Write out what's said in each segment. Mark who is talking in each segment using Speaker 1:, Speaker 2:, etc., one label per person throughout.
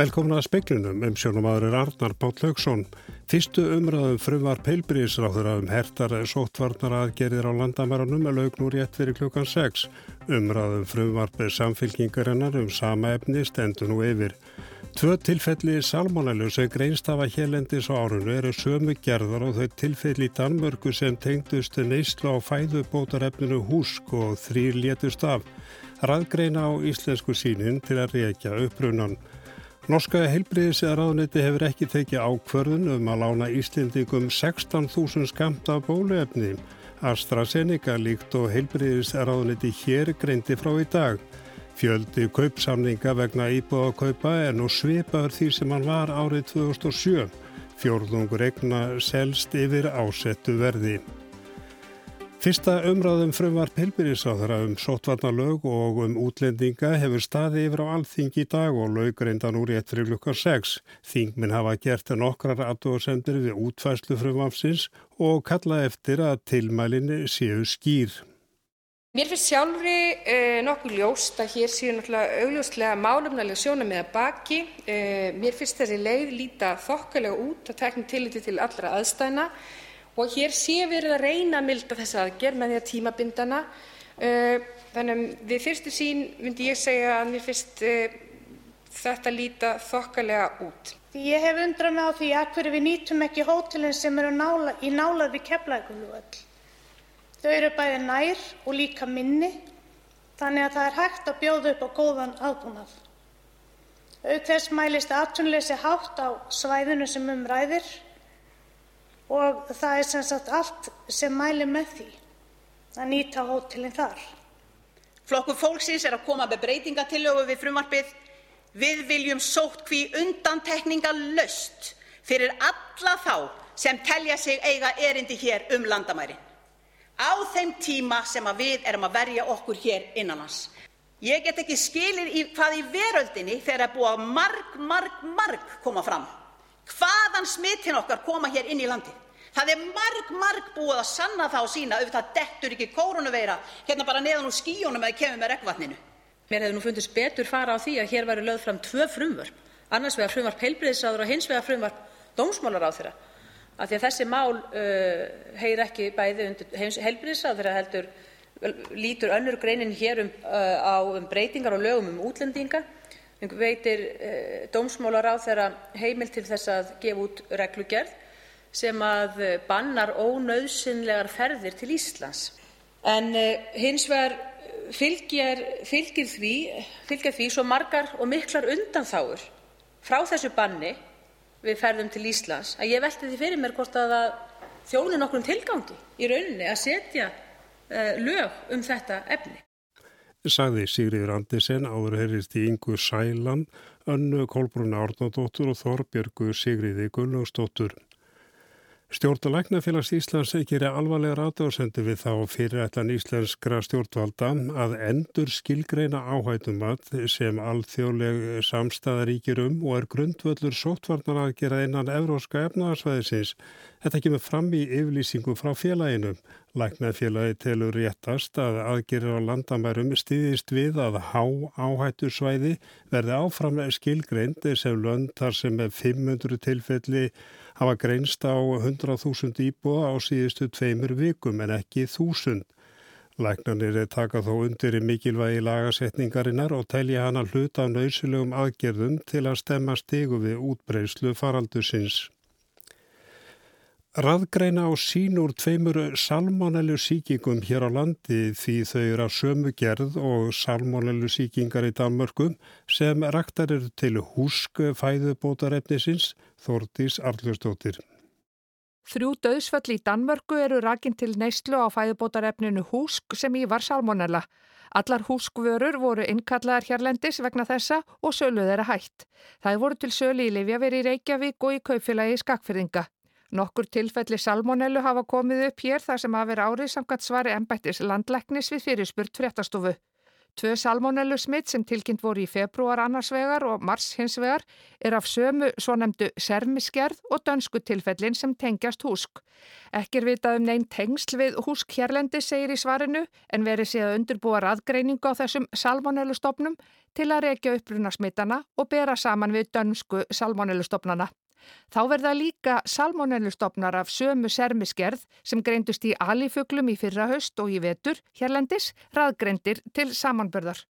Speaker 1: Velkomin að speiklinum um sjónumadur Arnar Páll Haugsson. Fyrstu umræðum frumvar peilbríðisráður um hertar sóttvarnar aðgerðir á landamærunum er laugnúr rétt fyrir klukkan 6. Umræðum frumvarpið samfylkingarinnar um sama efni stendur nú yfir. Tvö tilfelli salmonellu sem greinstafa hérlendis á árunnu eru sömu gerðar og þau tilfelli í Danmörku sem tengdustu neyslu á fæðubótarefninu húsk og þrýr létust af. Raðgreina á íslensku sínin til að reykja upprunan. Norska heilbriðis eða ráðniti hefur ekki tekið ákverðun um að lána Íslendingum 16.000 skamt af bóluefni. AstraZeneca líkt og heilbriðis eða ráðniti hér greindi frá í dag. Fjöldi kaupsamninga vegna íbúða kaupa er nú svipaður því sem hann var árið 2007. Fjórðungur egna selst yfir ásettu verði. Fyrsta umræðum frumvar pilbyrjisáðara um sótvarnalög og um útlendinga hefur staði yfir á alþingi í dag og laugreindan úr rétt fyrir lukkar 6. Þingminn hafa gert nokkrar aðdóðsendir við útfæslu frumvafsins og kalla eftir að tilmælinni séu skýr.
Speaker 2: Mér finnst sjálfri uh, nokkuð ljóst að hér séu náttúrulega augljóslega málumnælega sjóna með að baki. Uh, mér finnst þessi leið líta þokkalega út að tekna tilliti til allra aðstæna og hér sé verið að reyna að milda þessa aðgerð með því að tímabinda hana. Þannig að við fyrstu sín myndi ég segja að mér finnst þetta líta þokkalega út.
Speaker 3: Ég hef undrað mig á því að hverju við nýtum ekki hótelin sem eru nála, í nálar við Keflavíkurflugvöll. Þau eru bæði nær og líka minni, þannig að það er hægt að bjóða upp á góðan aðbúnað. Þess mælist atvinnuleysi hátt á svæðinu sem um ræðir og það er sem sagt allt sem mælir með því að nýta hótelin þar.
Speaker 4: Flokkur fólksins er að koma með breytingatillögu við frumvarpið. Við viljum sóttkví undantekningarlaust fyrir alla þá sem telja sig eiga erindi hér um landamærin á þeim tíma sem við erum að verja okkur hér innan lands. Ég get ekki skilið í hvað í veröldinni þegar að marg, marg, marg koma fram hvaðan smitin okkar koma hér inn í landið. Það er marg, marg búið að sanna það og sína auðvitað dettur ekki kórónuveira hérna bara neðan úr skíjónum eða kemur með regnvatninu.
Speaker 5: Mér hefði nú fundist betur fara á því að hér væri lögð fram tvö frumvörp, annars vegar frumvarp heilbrigðisráðherra og hins vegar frumvarp dómsmálaráðherra, af því að þessi mál uh, heyr ekki bæði undir heilbrigðisráðherra heldur lítur önnur greinin hér um, uh, á um breytingar og lögum um útlendinga. Veitir uh, dómsmálaráðherra heimild til þess að gefa út reglugerð sem að bannar ónauðsynlegar ferðir til Íslands. En hins vegar fylgir, fylgir, því, svo margar og miklar undanþágur frá þessu banni við ferðum til Íslands að ég velti því fyrir mér hvort að það þjóni nokkrum tilgangi í rauninni að setja lög um þetta efni.
Speaker 1: Sagði Sigriður Andisen áður heyrist í Ingu Sælan, önnu Kolbrunna Árnadóttur og Þorbjörgu Sigriði Gunnlaugsdóttur. Stjórnalæknafélags Íslands gerir alvarlega ráðdóðsendu við þá fyrirætlan íslenskra stjórnvalda að endur skilgreina áhættumat sem alþjóðleg samstæðaríkir um og er grundvöldur sóttvarnar að gera innan evróska efnaðarsvæðisins. Þetta kemur fram í yflýsingu frá félaginu. Læknafélagi telur réttast að aðgerir á landamærum stýðist við að há áhættusvæði verði áfram skilgreind sem lönd þar sem er 500 tilfelli hafa greinst á 100.000 íbúa á síðustu tveimur vikum en ekki þúsund. Læknarnir taka þó undir í mikilvægi lagasetningarinnar og telja hana hluta af nöysilegum aðgerðum til að stemma stigu við útbreyslu faraldusins. Raðgreina á sín úr tveimur salmonellu síkingum hér á landi því þau eru að sömu gerð og salmonellu síkingar í Danmörkum sem raktar eru til húsk fæðubótarefnisins Þórtís Arlustóttir.
Speaker 6: Þrjú döðsföll í Danmörku eru rakin til neyslu á fæðubótarefninu húsk sem í var salmonella. Allar húskvörur voru innkallaðar hérlendis vegna þessa og söluð þeirra hætt. Það voru til sölu í Livjaveri í Reykjavík og í kaupfélagi Skakfyrðinga. Nokkur tilfelli salmonellu hafa komið upp hér þar sem vera árið samkvæmt svari embættis landlæknis við fyrirspurt fréttastofu. Tvö salmonellu smitt sem tilkynnt voru í februar annars vegar og mars hins vegar er af sömu svo nefndu sermiskerð og dönsku tilfellin sem tengjast húsk. Ekki er vitað um neinn tengsl við húsk hérlendi segir í svarinu en verið sé að undirbúa raðgreiningu á þessum salmonellu stopnum til að rekja uppruna smittana og bera saman við dönsku salmonellu stopnana. Þá verða líka salmonellustofnar af sömu sermiskerð sem greindust í alifuglum í fyrra höst og í vetur, hérlendis, raðgreindir til samanbörðar.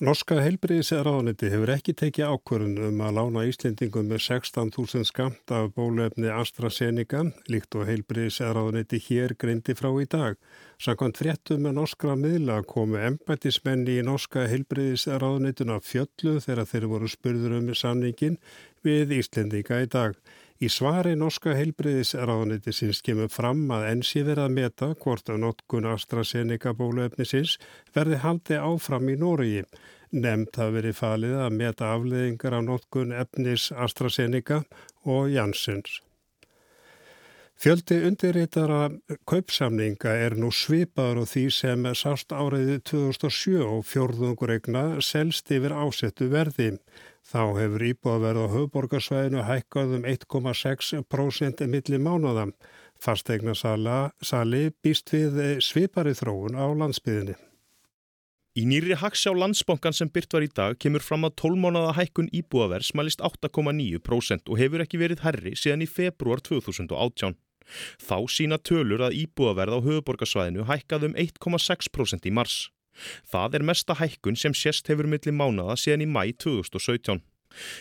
Speaker 1: Norska heilbriðisraðaniti hefur ekki tekið ákvörðun um að lána Íslendingum með 16.000 skamt af bólefni AstraZeneca, líkt og heilbriðisraðaniti hér greindi frá í dag. Sankant fréttum með norskra miðla komu embætismenni í norska heilbriðisraðanituna fjöllu þegar þeir voru spurður um samningin við Íslendinga í dag. Í svari norska heilbriðisraðaniti sinns kemur fram að ensi verið að meta hvort að notkun AstraZeneca bóluefnisins verði haldi áfram í Nóriði. Nemt hafi verið falið að meta afleðingar af notkun efnis AstraZeneca og Janssens. Fjöldi undirreitara kaupsamninga er nú svipaður og því sem sást áriði 2007 og fjórðungur egna selst yfir ásettu verði. Þá hefur íbúðaverð á höfuborgarsvæðinu hækkað um 1,6% millir mánuða. Fastegna sali býst við svipari þróun á landsbyðinni.
Speaker 7: Í nýri haksjá landsbankan sem byrt var í dag kemur fram að 12 mánuða hækkun íbúðaverð smælist 8,9% og hefur ekki verið herri síðan í februar 2018. Þá sína tölur að íbúðaverð á höfuborgarsvæðinu hækkað um 1,6% í mars. Það er mesta hækkun sem sérst hefur millir mánada síðan í mæ 2017.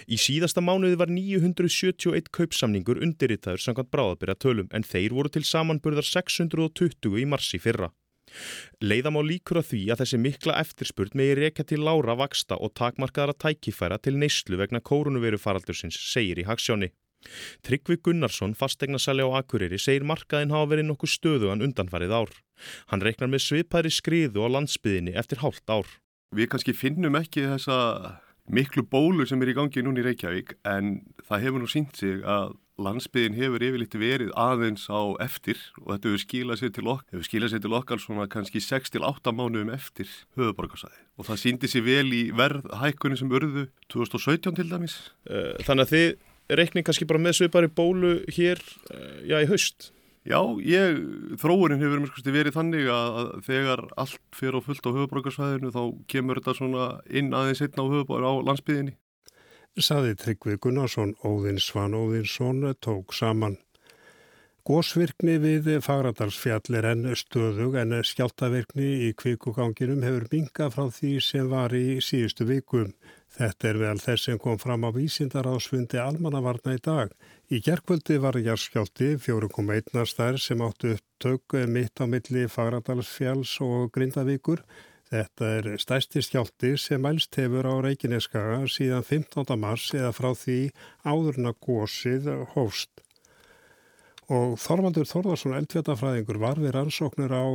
Speaker 7: Í síðasta mánuði var 971 kaupsamningur undirritaður samkvæmt bráðabyrja tölum en þeir voru til samanburðar 620 í marsi fyrra. Leiðam á líkur að því að þessi mikla eftirspurt megi reyka til lára vaksta og takmarkaðara tækifæra til neyslu vegna kórunveru faraldursins, segir í haksjóni. Tryggvi Gunnarsson, fastegnasæli á Akureyri, segir markaðin hafa verið nokkuð stöðugan undanfarið ár. Hann reiknar með svipaðri skriðu á landsbyðinni eftir hálft ár.
Speaker 8: Við kannski finnum ekki þessa miklu bólu sem er í gangi núna í Reykjavík en það hefur nú sínt sig að landsbyðin hefur yfirleitt verið aðeins á eftir og þetta hefur skilað sér til okkar, hefur skilað sér til okkar svona kannski 6-8 mánuðum eftir höfuborgarsæði og það síndi sér vel í verðhækkunni sem urðu 2017 til dæmis.
Speaker 7: Eh, þannig að þið reikning kannski bara með svipari bólu hér eh, já, í haust?
Speaker 8: Já, ég, þróunin hefur mjög verið þannig að þegar allt fyrir á fullt á höfuborgarsvæðinu þá kemur þetta svona inn aðeins einn á höfuborgar á landsbyðinni.
Speaker 1: Saði Tryggvi Gunnarsson, Óðinn Svan Óðinsson tók saman. Gósvirkni við Fagradalsfjall er enn stöðug en skjáltavirkni í kvikuganginum hefur minga frá því sem var í síðustu vikum. Þetta er vel þess sem kom fram á vísindarásfundi almannavarna í dag. Í gerkvöldi var jarskjálti 4,1 stær sem áttu upptök mitt á milli Fagradalsfjalls og Grindavíkur. Þetta er stærsti skjálti sem mælst hefur á Reykjaneskaga síðan 15. mars eða frá því áðurna gósið hóst. Og Þorvaldur Þorðarsson, eldfjörðafræðingur, var við rannsóknur á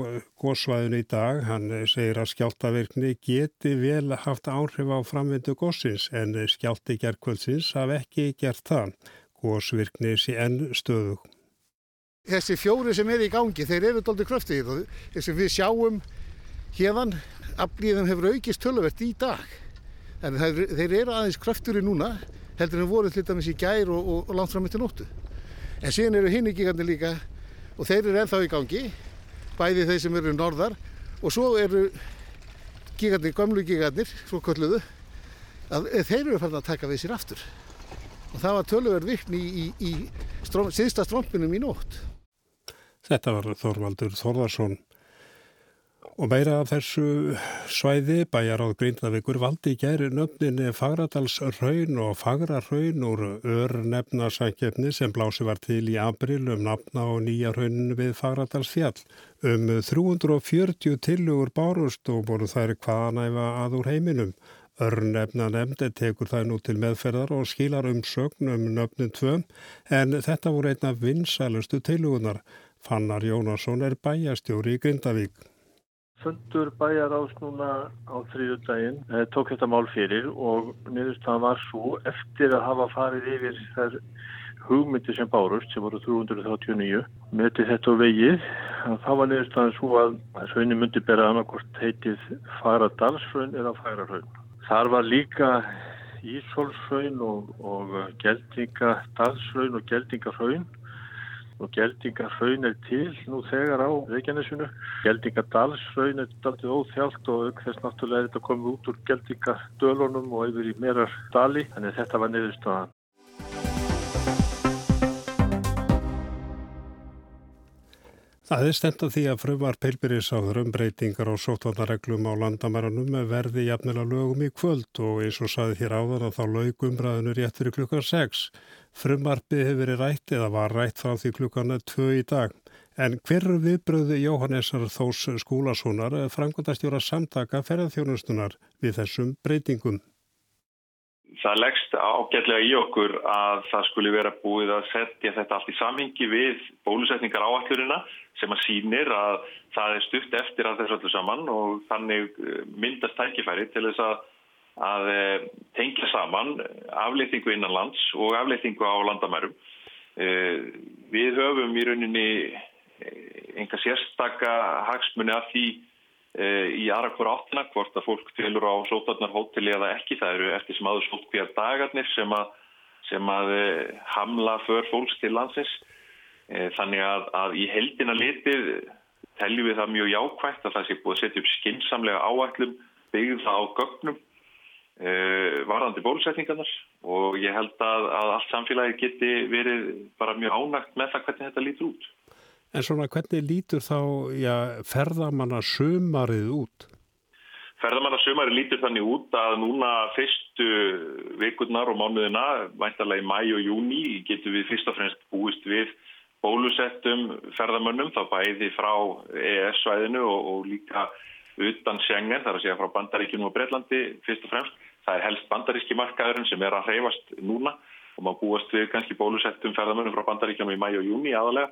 Speaker 1: góðsvæðinu í dag. Hann segir að skjáltavirkni geti vel haft áhrif á framvindu góðsins en skjálti gerðkvöldsins hafi ekki gert það. Góðsvirkni sé enn stöðug.
Speaker 9: Þessi fjóri sem er í gangi, þeir eru doldið kröftið. Þessi við sjáum hérðan, aflíðum hefur aukist töluvert í dag. En þeir eru aðeins kröfturi núna, heldur en voru til dæmis í gær og, og langt fram eftir nóttu. En síðan eru hinn í gigarnir líka og þeir eru ennþá í gangi, bæði þeir sem eru norðar og svo eru gigarnir, gamlu gigarnir, svo kölluðu, að þeir eru farin að taka við sér aftur. Og það var tölverð virkni í, í, í stróm, síðsta strómpinum í nótt.
Speaker 1: Þetta var Þorvaldur Þorðarsson. Og meira af þessu svæði bæjar á Grindavíkur valdi gæri nöfninni Fagradals raun og Fagra raun úr örnefnasækjefni sem blási var til í april um nafna og nýja raunin við Fagradals fjall. Um 340 tilugur bárust og voru þær hvaðanæfa að úr heiminum. Örnefna nefndi tekur það nú til meðferðar og skilar um sögn um nöfnin tvö en þetta voru einna vinsælustu tilugunar. Fannar Jónasson er bæjastjóri í Grindavík
Speaker 10: fundur bæjar ás núna á þrýðu daginn eh, tók þetta mál fyrir og niðurstaðan var svo eftir að hafa farið yfir þær hugmyndir sem bárust sem voru 339 möti þetta á vegið þá var niðurstaðan svo að hraunni myndi bera annarkort heitið fara dalsraun eða færa hraun. Þar var líka Ísólfsraun og, og Geldingadalsraun og Geldingahraun og Geldingahraun er til nú þegar á Reykjanesinu. Geldingadalsraun er daldið óþjált og auk þess náttúrulega er þetta komið út úr Geldingadölunum og yfir í merar dali, þannig þetta var niðurstaðan.
Speaker 1: Það er stend að því að frumvar peilbyrjisáður um breytingar á sótvarnareglum á landamæranum verði jafnilega lögum í kvöld og eins og saði hér áðan að þá laug umræðinu rétt fyrir klukkan 6. Frumvarpið hefur verið rætt eða var rætt frá því klukkan 2 í dag. En hver viðbröðu Jóhannesar Þós skúlasónar framkvæmdastjóra samtaka ferðarþjónustunar við þessum breytingum?
Speaker 11: Það leggst ágætlega í okkur að það skuli vera búið að setja þetta allt í samhengi við bólusetningar áallurina sem að sínir að það er stuft eftir að þessu öllu saman og þannig eh, myndast tækifæri til þess að, að eh, tengja saman afleytingu innanlands og afleytingu á landamærum. Eh, við höfum í rauninni enga sérstaka hagsmunni af því í aðra hvora áttina hvort að fólk tilur á sótarnarhóteli eða ekki. Það eru eftir sem aður sótt hverjar dagarnir sem að, sem að eh, hamla för fólks til landsins. Eh, þannig að, að í heldina litið teljum við það mjög jákvægt að það sé búið að setja upp skinsamlega áætlum byggða á gögnum varðandi bólusetningarnar og ég held að, að allt samfélagi geti verið bara mjög ánægt með það hvernig þetta lítur út.
Speaker 1: En svona hvernig lítur þá já, ferðamanna sömarið út?
Speaker 11: Ferðamanna sömarið lítur þannig út að núna fyrstu vikurnar og mánuðina, væntalega í mæ og júni, getur við fyrst og fremst búist við bólusettum ferðamönnum, þá bæði frá EES-svæðinu og, og líka utan Schengen, þar að segja frá Bandaríkjunum og Breitlandi fyrst og fremst. Það er helst bandaríski markaðurinn sem er að hreyfast núna og maður búast við kannski bólusettum ferðamönnum frá Bandaríkjunum í mæ og júni aðalega.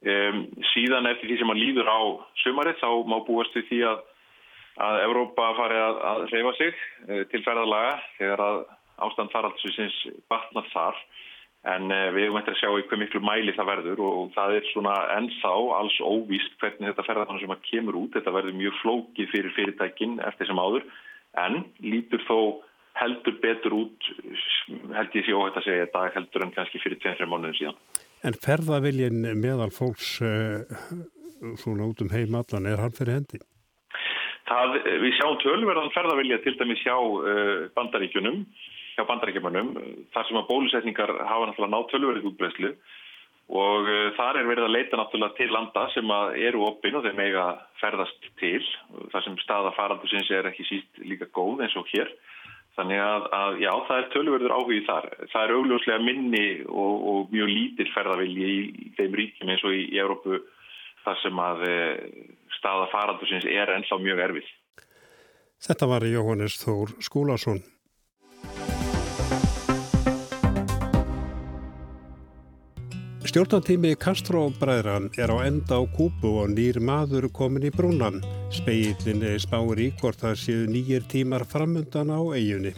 Speaker 11: Um, síðan eftir því sem maður líður á sömarið þá má búast við því að, að Evrópa fari að, að reyfa sig uh, til ferðalaga þegar að ástand faraldsins batnar þar en uh, við höfum eftir að sjá í hver miklu mæli það verður og, og það er svona ennþá alls óvíst hvernig þetta ferðarfann sem að kemur út, þetta verður mjög flókið fyrir fyrirtækin eftir sem áður en lítur þó heldur betur út held ég sé óhætt að segja þetta heldur en kannski fyrir 10-3 mánuðin síðan.
Speaker 1: En ferðaviljin meðal fólks uh, svona út um heim allan, er hann fyrir hendi?
Speaker 11: Það, við sjáum tölverðan ferðavilja til dæmis hjá uh, bandaríkjunum, hjá bandaríkjumunum, þar sem að bólusetningar hafa náttúrulega nátt tölverðið útbreyslu og uh, þar er verið að leita náttúrulega til landa sem eru opinn og þeim eiga ferðast til, þar sem staða faraldusins er ekki síst líka góð eins og hér. Þannig að, að já, það er tölverður áhugið þar. Það er augljóslega minni og, og mjög lítil ferðavilji í, þeim ríkjum eins og í, í Európu þar sem að e, staða faraldusins er ennþá mjög erfið.
Speaker 1: Þetta var Jóhannes Þór Skúlásson. Stjórnatími Castro-bræðran er á enda á kúpu og nýr maður komin í brúnan. Speillin er spáir í hvort það séu nýjir tímar framundan á eiginni.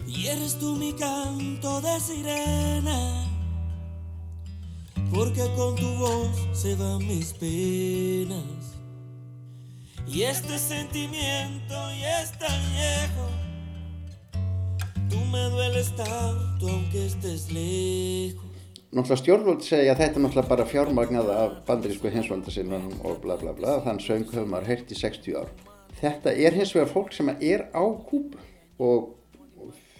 Speaker 1: Tú me dueles tanto aunque estés lejos náttúrulega stjórnvöld segja að þetta er náttúrulega bara fjármagnað af bandarísku hinsvöldasinnum og bla bla bla, þann söng höfum maður heyrt í 60 ár. Þetta er hins vegar fólk sem er á kúpu og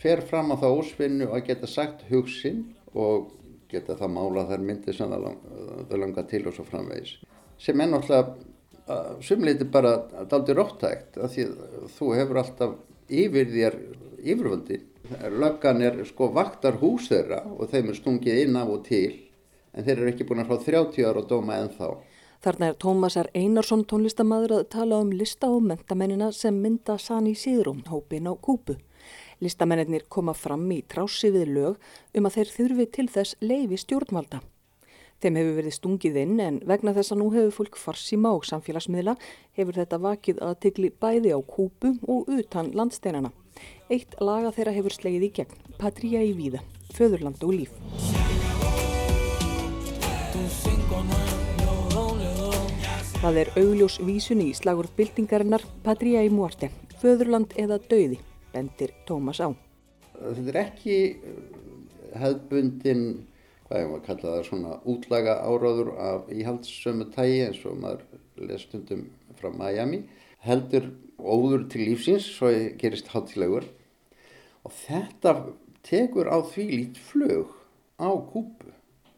Speaker 1: fer fram á það ósvinnu að geta sagt hugsin og geta það mála þar myndið sem það, lang, það langar til og svo framvegis. Sem er náttúrulega sumleiti bara daldi róttækt að því að þú hefur alltaf yfir þér yfirvöldi löggan er sko vaktar hús þeirra og þeim er stungið inn af og til en þeir eru ekki búin að fá 30 ára og dóma ennþá.
Speaker 12: Þarna er Tómasar Einarsson tónlistamadur að tala um lista og mentamennina sem mynda Sani Síðrún, hópin á Kúpu. Listamennir koma fram í trási við lög um að þeir þurfi til þess leifi stjórnvalda. Þeim hefur verið stungið inn en vegna þess að nú hefur fólk farsíma og samfélagsmiðla hefur þetta vakið að tegli bæði á Kúpu og utan landsteinana. Eitt laga þeirra hefur slegið í gegn, Patria í víða, föðurland og líf. Það er augljós vísun í slagurð byltingarinnar Patria í Muarte, föðurland eða döiði, bendir Tómas á.
Speaker 13: Þetta er ekki hefðbundin, hvað ég maður kalla það, svona útlaga áráður af íhaldssömu tægi eins og maður lesstundum frá Miami, heldur óður til lífsins, svo gerist hátilegur og þetta tekur á því lít flög á kúpu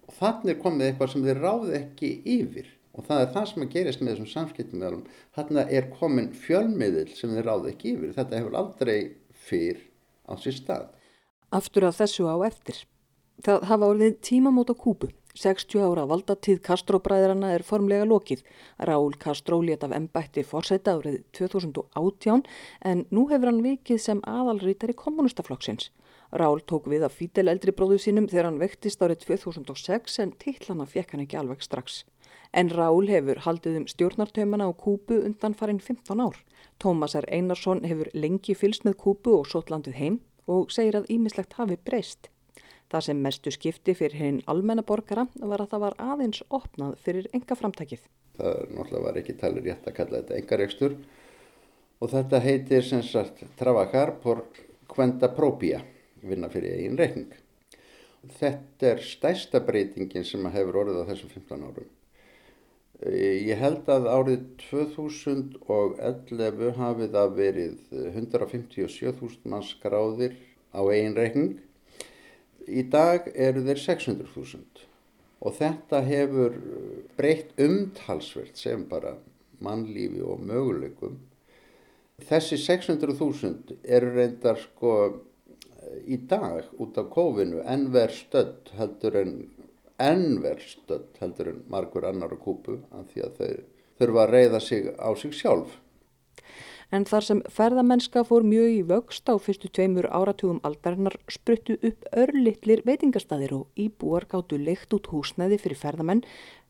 Speaker 13: og þannig komið eitthvað sem þeir ráði ekki yfir og það er það sem að gerist með þessum samskiptum. Þannig er komin fjölmiðil sem þeir ráði ekki yfir. Þetta hefur aldrei fyrr á sér stað.
Speaker 12: Aftur að þessu á eftir. Það hafa orðið tímamót á kúpu. 60 ára valdatíð Castro-bræðrana er formlega lokið. Raúl Castro let af ennbætti fórsæta árið 2018 en nú hefur hann vikið sem aðalrítari kommunistaflokksins. Rál tók við af Fítel eldri bróðu sínum þegar hann vektist árið 2006 en tillana fekk hann ekki alveg strax. En Rál hefur haldið um stjórnartöymana á Kúbu undan farin 15 ár. Tómas R. Einarsson hefur lengi fylst með Kúbu og sótlandið heim og segir að ímislegt hafi breyst. Það sem mestu skipti fyrir hinn almennaborgara var að það var aðeins opnað fyrir enga framtækið.
Speaker 13: Það náttúrulega var ekki talið rétt að kalla þetta engaregstur og þetta heitir sem sagt Travacar por Quenta Propia vinna fyrir eigin reikning. Þetta er stæsta breytingin sem hefur orðið á þessum 15 árum. Ég held að árið 2011 hafið það verið 157.000 manns skráðir á eigin reikning. Í dag eru þeir 600.000 og þetta hefur breytt umtalsvert sem bara mannlífi og möguleikum. Þessi 600.000 eru reyndar sko í dag út af kófinu ennver stödd heldur en ennver stödd heldur en margur annar á kúpu af því að þau þurfa að reyða sig á sig sjálf.
Speaker 12: En þar sem ferðamennska fór mjög í vöxt á fyrstu tveimur áratugum aldarinnar spruttu upp örlittlir veitingastæðir og íbúar gáttu leikt út húsnæði fyrir ferðamenn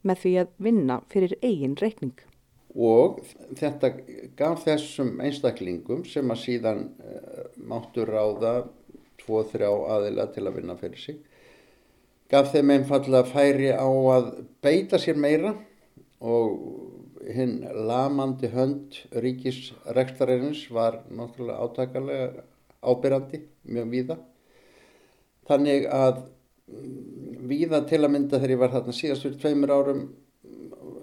Speaker 12: með því að vinna fyrir eigin reikning.
Speaker 13: Og þetta gaf þessum einstaklingum sem að síðan uh, máttu ráða tvo, þrjá aðila til að vinna fyrir sig. Gaf þeim einfallega færi á að beita sér meira og hinn lamandi hönd ríkisrektarins var náttúrulega átakalega ábyrrandi mjög víða. Þannig að mm, víða til að mynda þegar ég var þarna síðast fyrir tveimur árum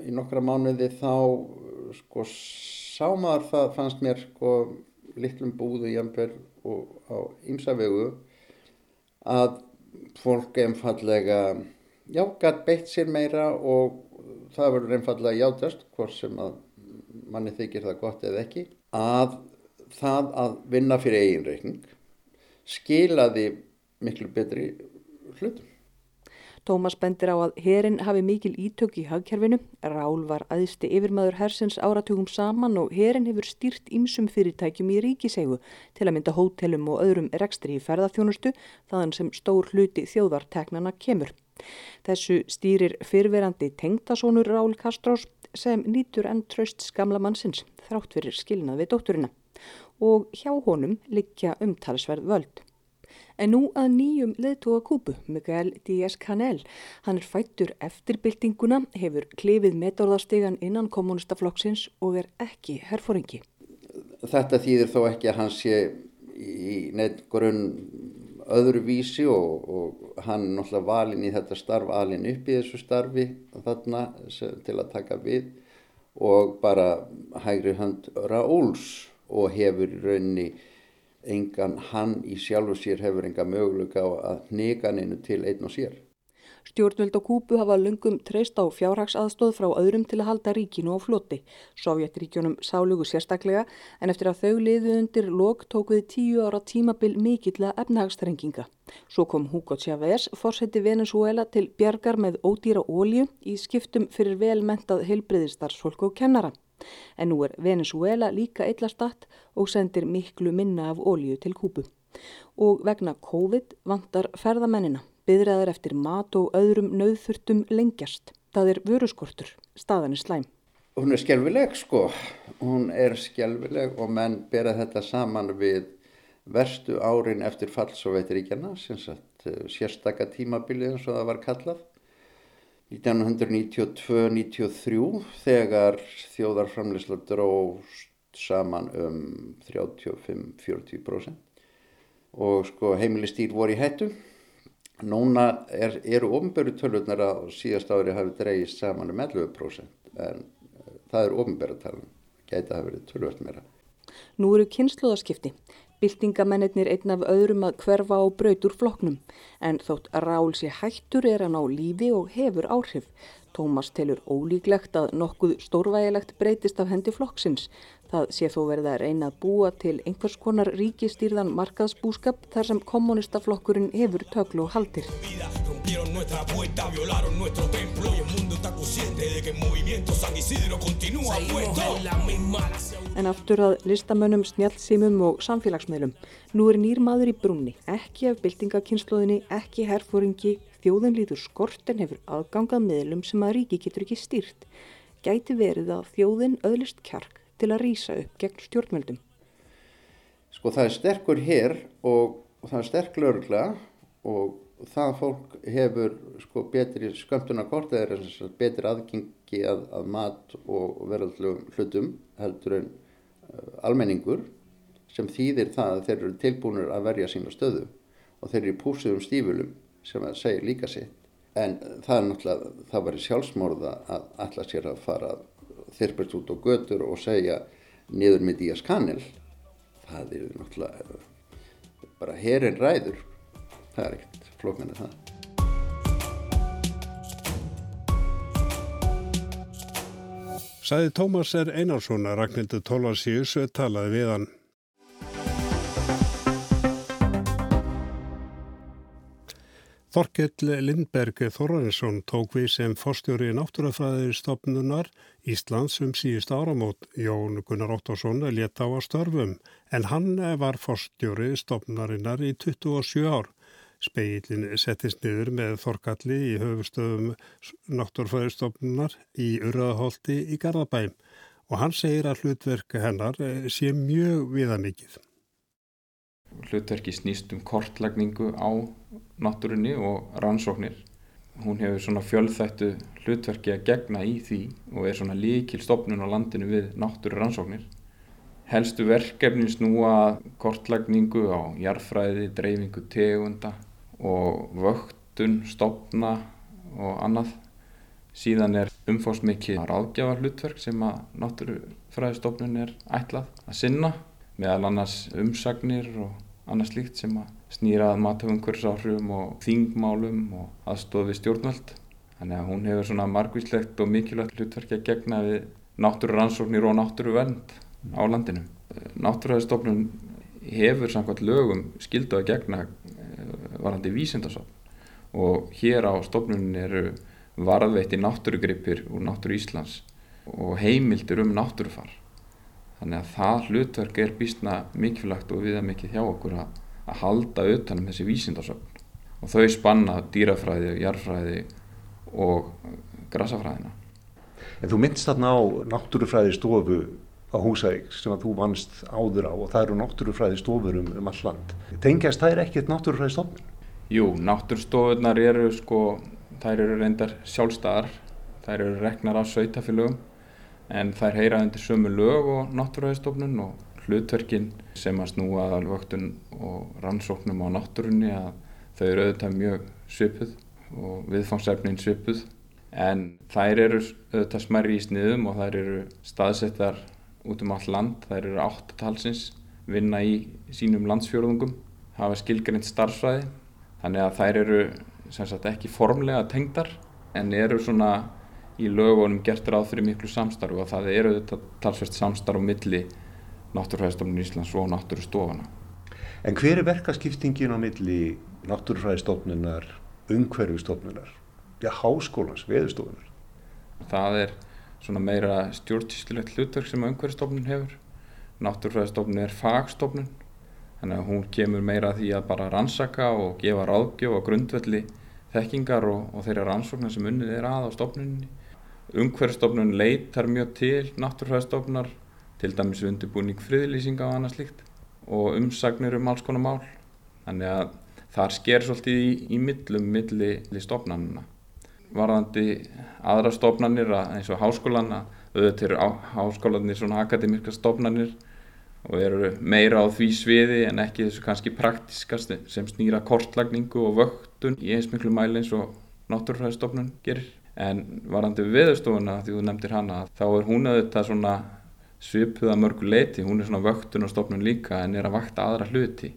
Speaker 13: í nokkra mánuði þá sko sá maður það fannst mér sko litlum búðu jæmbel og á ýmsavegu að fólk einfallega já, gæt beitt sér meira og það verður einfallega játast hvort sem að manni þykir það gott eða ekki að það að vinna fyrir eiginreikning skilaði miklu betri hlutum.
Speaker 12: Tómas bendir á að herin hafi mikil ítök í hagkerfinu. Rál var aðisti yfirmaður hersins áratugum saman og herin hefur stýrt ímsum fyrirtækjum í ríkisegu til að mynda hótelum og öðrum rekstri í ferðarþjónustu þaðan sem stór hluti þjóðarteknana kemur. Þessu stýrir fyrverandi tengtasónur Rál Kastrós sem nýtur enn tröst skamla mannsins þrátt fyrir skilnað við dótturina og hjá honum liggja umtalsverð völd. En nú að nýjum leðtóa kúpu, Miguel Díaz-Canel. Hann er fættur eftir byltinguna, hefur klefið metorðarstegan innan kommunistaflokksins og er ekki herfóringi.
Speaker 13: Þetta þýðir þó ekki að hann sé í neitt grunn öðru vísi og, og hann náttúrulega valin í þetta starf, alin upp í þessu starfi þarna til að taka við og bara hægri hönd Raúls og hefur raunni engan hann í sjálfu sér hefur enga möguleika að nega neinu til einn og sér.
Speaker 12: Stjórnvöld á Kúbu hafa lungum treyst á fjárhagsaðstóð frá öðrum til að halda ríkinu á floti. Sovjetríkjónum sálugu sérstaklega en eftir að þau liðu undir lok tók við tíu ára tímabil mikilla efnahagstrenginga. Svo kom Hugo Chávez, fórseti Venezuela til bjargar með ódýra ólju í skiptum fyrir velmentað heilbriðistarsfólk og kennara. En nú er Venezuela líka eillastatt og sendir miklu minna af ólíu til Kúbu. Og vegna COVID vantar ferðamennina, byðraður eftir mat og öðrum nöðþurtum lengjast. Það er vöruskortur, staðan er slæm.
Speaker 13: Hún er skjálfileg sko, hún er skjálfileg og menn bera þetta saman við verstu árin eftir fallsovetiríkjana, eh, sérstakka tímabilið eins og það var kallað. 1992-93 þegar þjóðarframleysla dróst saman um 35-40% og sko heimilistýr voru í hættu. Núna er, eru ofnböru tölvurnar að síðast ári hafi dreyist saman um 11% en uh, það er ofnböru talun, gæti að hafa verið tölvört meira.
Speaker 12: Nú eru kynsluðaskipti. Byltingamennir einn af öðrum að hverfa á brautur floknum en þótt Rál sé hættur er hann á lífi og hefur áhrif. Tómas telur ólíklegt að nokkuð stórvægilegt breytist af hendi flokksins Það sé þó verið að reyna að búa til einhvers konar ríkistýrðan markaðsbúskap þar sem kommunistaflokkurinn hefur töklu og haldir. En aftur að listamönnum, snjálfsýmum og samfélagsmeilum. Nú er nýr maður í brúnni, ekki af byltingakynnslóðinni, ekki herfóringi, þjóðin lítur skort en hefur aðgangað meðlum sem að ríki getur ekki stýrt. Gæti verið að þjóðin öðlist kjark til að rýsa upp gegn stjórnmjöldum?
Speaker 13: Sko það er sterkur hér og, og það er sterk lögla og það fólk hefur sko betri skömmtunarkort eða betri aðgengi að, að mat og verðallegum hlutum heldur en uh, almenningur sem þýðir það að þeir eru tilbúinur að verja sína stöðu og þeir eru í púsiðum stífulum sem að segja líka sitt. En það er náttúrulega, það var í sjálfsmorða að alla sér að fara að þyrpast út á götur og segja niður með Díaz Kanel það er náttúrulega bara herin ræður. Það er ekkert flóknarnir það
Speaker 1: Sæði Tómas R. Einarsson að Ragnhildur Tólasíus talaði við hann Þorkell Lindberg Þorrarinsson tók við sem fórstjóri náttúrafræðir stopnunar Íslands um síðust áramót. Jón Gunnar Óttarsson leta á að störfum en hann var fórstjóri stopnarinnar í 27 ár. Speilin settist niður með Þorkalli í höfustöðum náttúrafræðistofnunar í Urraðholti í Garðabæm og hann segir að hlutverk hennar sé mjög viðamikið
Speaker 14: hlutverki snýst um kortlagningu á náttúrunni og rannsóknir. Hún hefur svona fjölþættu hlutverki að gegna í því og er svona líkil stopnun á landinu við náttúru rannsóknir. Helstu verkefni snúa kortlagningu á jarfræði, dreifingu tegunda og vöktun, stopna og annað. Síðan er umfórsmikið ráðgjafa hlutverk sem að náttúrufræðistofnun er ætlað að sinna meðal annars umsagnir og annars líkt sem að snýra að matafungursáhrifum og þingmálum og aðstofi stjórnvöld. Þannig að hún hefur svona margvíslegt og mikilvægt hlutverki að gegna við náttúrurannsóknir og náttúruvend á landinu. Náttúruhæðistofnun hefur samkvæmt lögum skildu að gegna varandi vísindarsofn og hér á stofnunin eru varðveitti náttúrugrippir úr náttúru Íslands og heimildir um náttúrufar. Þannig að það hlutverk er býstna mikilvægt og viða mikið hjá okkur að, að halda utanum þessi vísindarsögn og þau spanna dýrafræði, jarfræði og grasafræðina.
Speaker 15: En þú minnst þarna á náttúrufræði stofu á Húsæk sem að þú vannst áður á og það eru náttúrufræði stofur um, um all land. Tengjast það er ekkert náttúrufræði stofnun?
Speaker 14: Jú, náttúrstofunar eru sko, þær eru reyndar sjálfstæðar, þær eru reknar af sveitafélögum en þær heyra undir sömu lög og náttúruhæðstofnun og hlutverkin sem að snúa að vöktun og rannsóknum á náttúrunni að þau eru auðvitað mjög svipuð og viðfangsefnin svipuð. En þær eru auðvitað smerri í sniðum og þær eru staðsettar út um all land, þær eru áttatalsins vinna í sínum landsfjörðungum hafa skilgrind starfsvæði þannig að þær eru sagt, ekki formlega tengdar en eru svona í lögunum gert ráð fyrir miklu samstarf og það eru þetta talsvert samstarf milli Náttúrfræðistofnun Íslands og Náttúrustofana.
Speaker 15: En hver er verkaskiptingin á milli Náttúrfræðistofnunar, umhverfistofnunar, já, háskólans, veðustofunar?
Speaker 14: Það er svona meira stjórnsýslilegt hlutverk sem umhverfistofnun hefur. Náttúrfræðistofnun er fagstofnun, þannig að hún kemur meira því að bara rannsaka og gefa ráðgjöf og grundvelli þekkingar og, og þeirra rannsóknar sem unnið er að á stofnunni Umhverfstofnun leitar mjög til náttúrfræðstofnar, til dæmis undirbúning friðlýsinga og annað slíkt og umsagnir um alls konar mál. Þannig að þar sker svolítið í, í millum milli stofnanuna. varðandi aðra stofnanir eins og háskólan auðvitað eru háskólanir svona akademiska stofnanir og eru meira á því sviði en ekki þessu kannski praktiskast sem snýra kortlagningu og vöktun í eins miklu mæli eins og náttúrfræðistofnun gerir. En varandi viðstofuna því þú nefndir hana þá er hún auðvitað svona svipuða mörgu leiti, hún er svona vöktunarstofnun líka en er að vakta aðra hluti.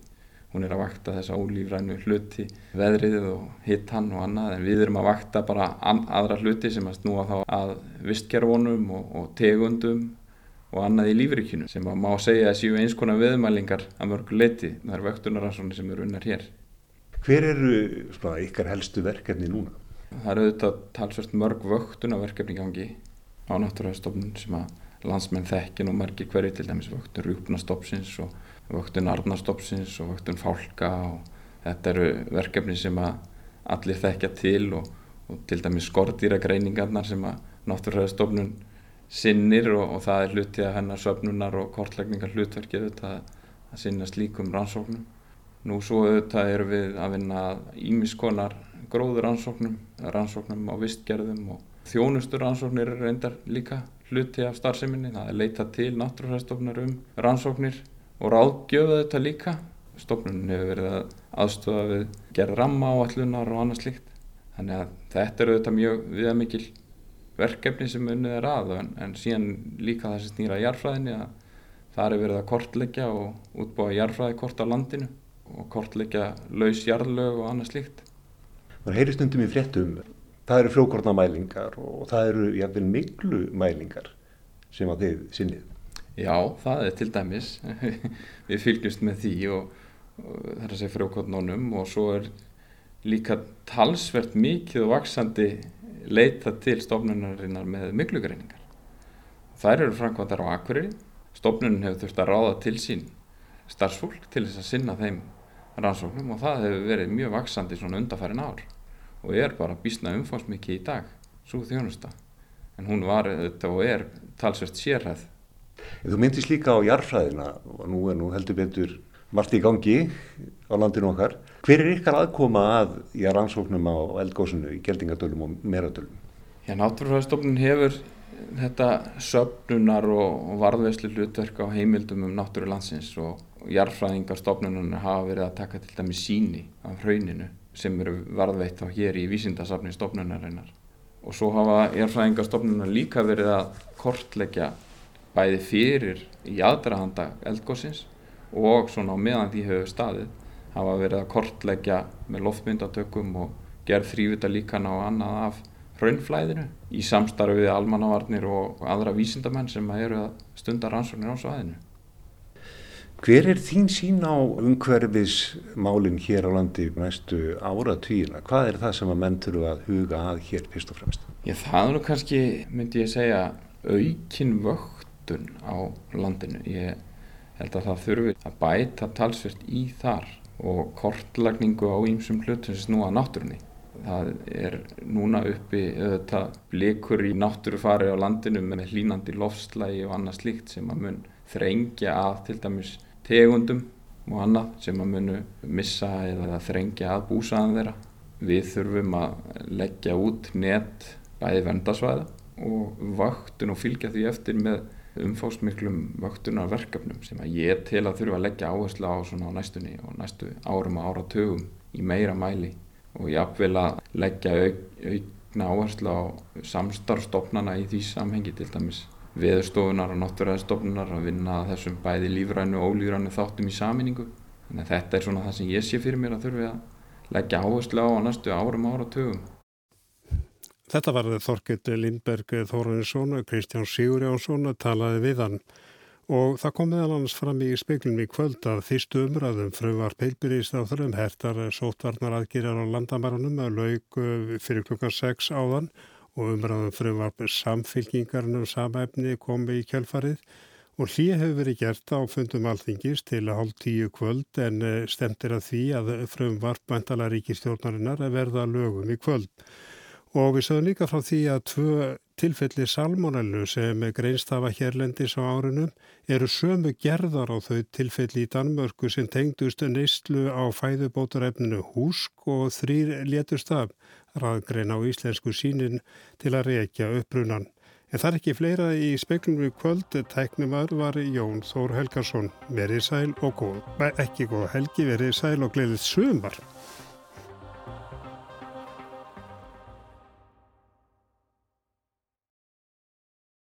Speaker 14: Hún er að vakta þessa ólífrænu hluti, veðrið og hittan og annað en við erum að vakta bara aðra hluti sem að snúa þá að vistkerfunum og, og tegundum og annað í lífrikinu sem að má segja að séu eins konar viðmælingar að mörgu leiti. Það er vöktunaransóni sem eru unnar hér.
Speaker 15: Hver eru svona, ykkar helstu verkefni núna?
Speaker 14: Það eru auðvitað talsvært mörg vöktunarverkefni gangi á náttúrhæðstofnun sem að landsmenn þekkin og margir hverju til dæmis vöktun rúpnastofnsins og vöktun arnastofnsins og vöktun fálka og þetta eru verkefni sem að allir þekkja til og, og til dæmis skordýra greiningarnar sem að náttúrhæðstofnun sinnir og, og það er hluti að hennar söfnunar og kortlækningar hlutverki auðvitað að sinna slíkum rannsóknum. Nú svo auðvitað eru við að vinna ímiskonar gróður rannsóknum, rannsóknum á vistgerðum og þjónustur rannsóknir er reyndar líka hluti af starfseminni. Það er leita til náttúrfræðstofnar um rannsóknir og ráðgjöfu þetta líka. Stofnun hefur verið að aðstofa við gerð ramma áallunar og annað slíkt. Þannig að þetta eru auðvitað mjög viðamikil verkefni sem unnið er að en, en síðan líka það sem snýra jarfræðinni að það er verið að kortleggja og útbúa jarfræði kort á landinu og kortleggja laus jarðlög og annað slíkt.
Speaker 15: Það heyri stundum í fréttum, það eru frjókornamælingar og það eru jafnvel miklu mælingar sem að þið sinnið.
Speaker 14: Já, það er til dæmis, við fylgjumst með því og, og það er að segja frjókornónum og svo er líka talsvert mikið og vaksandi leita til stofnunarinnar með miklugreiningar. Þær eru framkvæmdar á Akureyri. Stofnunin hefur þurft að ráða til sín starfsfólk til þess að sinna þeim rannsóknum og það hefur verið mjög vaksandi svona undarfærin ár og er bara bísna umfámsmikið í dag, svo þjónusta. En hún var þetta og er talsvert sérhæð.
Speaker 15: Þú myndist líka á jarfræðina og nú er nú heldur betur margt í gangi á landinu okkar. Hver er ykkar aðkoma að í rannsóknum á eldgósunu í geldingadölum og meradölum?
Speaker 14: Já, náttúrufræðistofnun hefur þetta söpnunar og varðveislu hlutverk á heimildum um náttúru landsins og jarfræðingarstofnunar hafa verið að taka til dæmi síni af hrauninu sem eru varðveitt á hér í vísindasafni stofnunarinnar. Og svo hafa jarfræðingarstofnunar líka verið að kortleggja bæði fyrir í aðdrahanda eldgósins og svona á meðan því hefur staðið hafa verið að kortleggja með loftmyndatökum og gerð þrývita líkana og annað af hraunflæðinu í samstarfi við almannavarnir og aðra vísindamenn sem eru að stunda rannsóknir á svaðinu.
Speaker 15: Hver er þín sín á umhverfismálinn hér á landi næstu áratvíina? Hvað er það sem að menn þurfu að huga að hér fyrst og fremst?
Speaker 14: Já, það er nú kannski, myndi ég segja, aukin vöktun á landinu. Ég held að það þurfi að bæta talsvert í þar og kortlagningu á ýmsum hlutum sem snúa náttúrunni. Það er núna uppi auðvitað blikur í náttúrufari á landinu með hlínandi lofslægi og annað slíkt sem að mun þrengja að til dæmis tegundum og annað sem að munu missa eða þrengja að búsaðan þeirra. Við þurfum að leggja út net bæði vendasvæða og vaktun og fylgja því eftir með umfásmiklum vöktunarverkefnum sem að ég til að þurfa að leggja áherslu á svona á næstunni og næstu árum og áratugum í meira mæli og ég apvel að leggja auk, aukna áherslu á samstarfstofnana í því samhengi til dæmis veðurstofunar og náttúræðistofnunar að vinna þessum bæði lífrænu og ólífrænu þáttum í saminningu. Þannig að þetta er svona það sem ég sé fyrir mér að þurfi að leggja áherslu á á næstu árum og áratugum.
Speaker 1: Þetta var Þorkild Lindberg Þóruninsson og Kristján Sigurjánsson talaði við hann og það kom meðal annars fram í speiklum í kvöld að fyrstu umræðum frumvar peilbyrjist á þörfum hertar sótvarnar aðgýrar á landamærunum að laug fyrir klukkan 6 áðan og umræðum frumvar samfylkingarnum samæfni komi í kjálfarið og hlýja hefur verið gert á fundum alþingis til hálf tíu kvöld en stemtir að því að frumvar bæntala ríkistjórnarinnar að verða lögum í kvöld. Og við sögum líka frá því að tvö tilfelli salmonellu sem greinst hafa hérlendis á árunum eru sömu gerðar á þau tilfelli í Danmörku sem tengdust neistlu á fæðubótarefninu húsk og þrýr létust af. raðgrein á íslensku sínin til að reykja upprunan. En það er ekki fleira í speklum við kvöld, tæknumar var Jón Þór Helgarsson, verið sæl og góð, ekki góð helgi, verið sæl og gleðið sömar.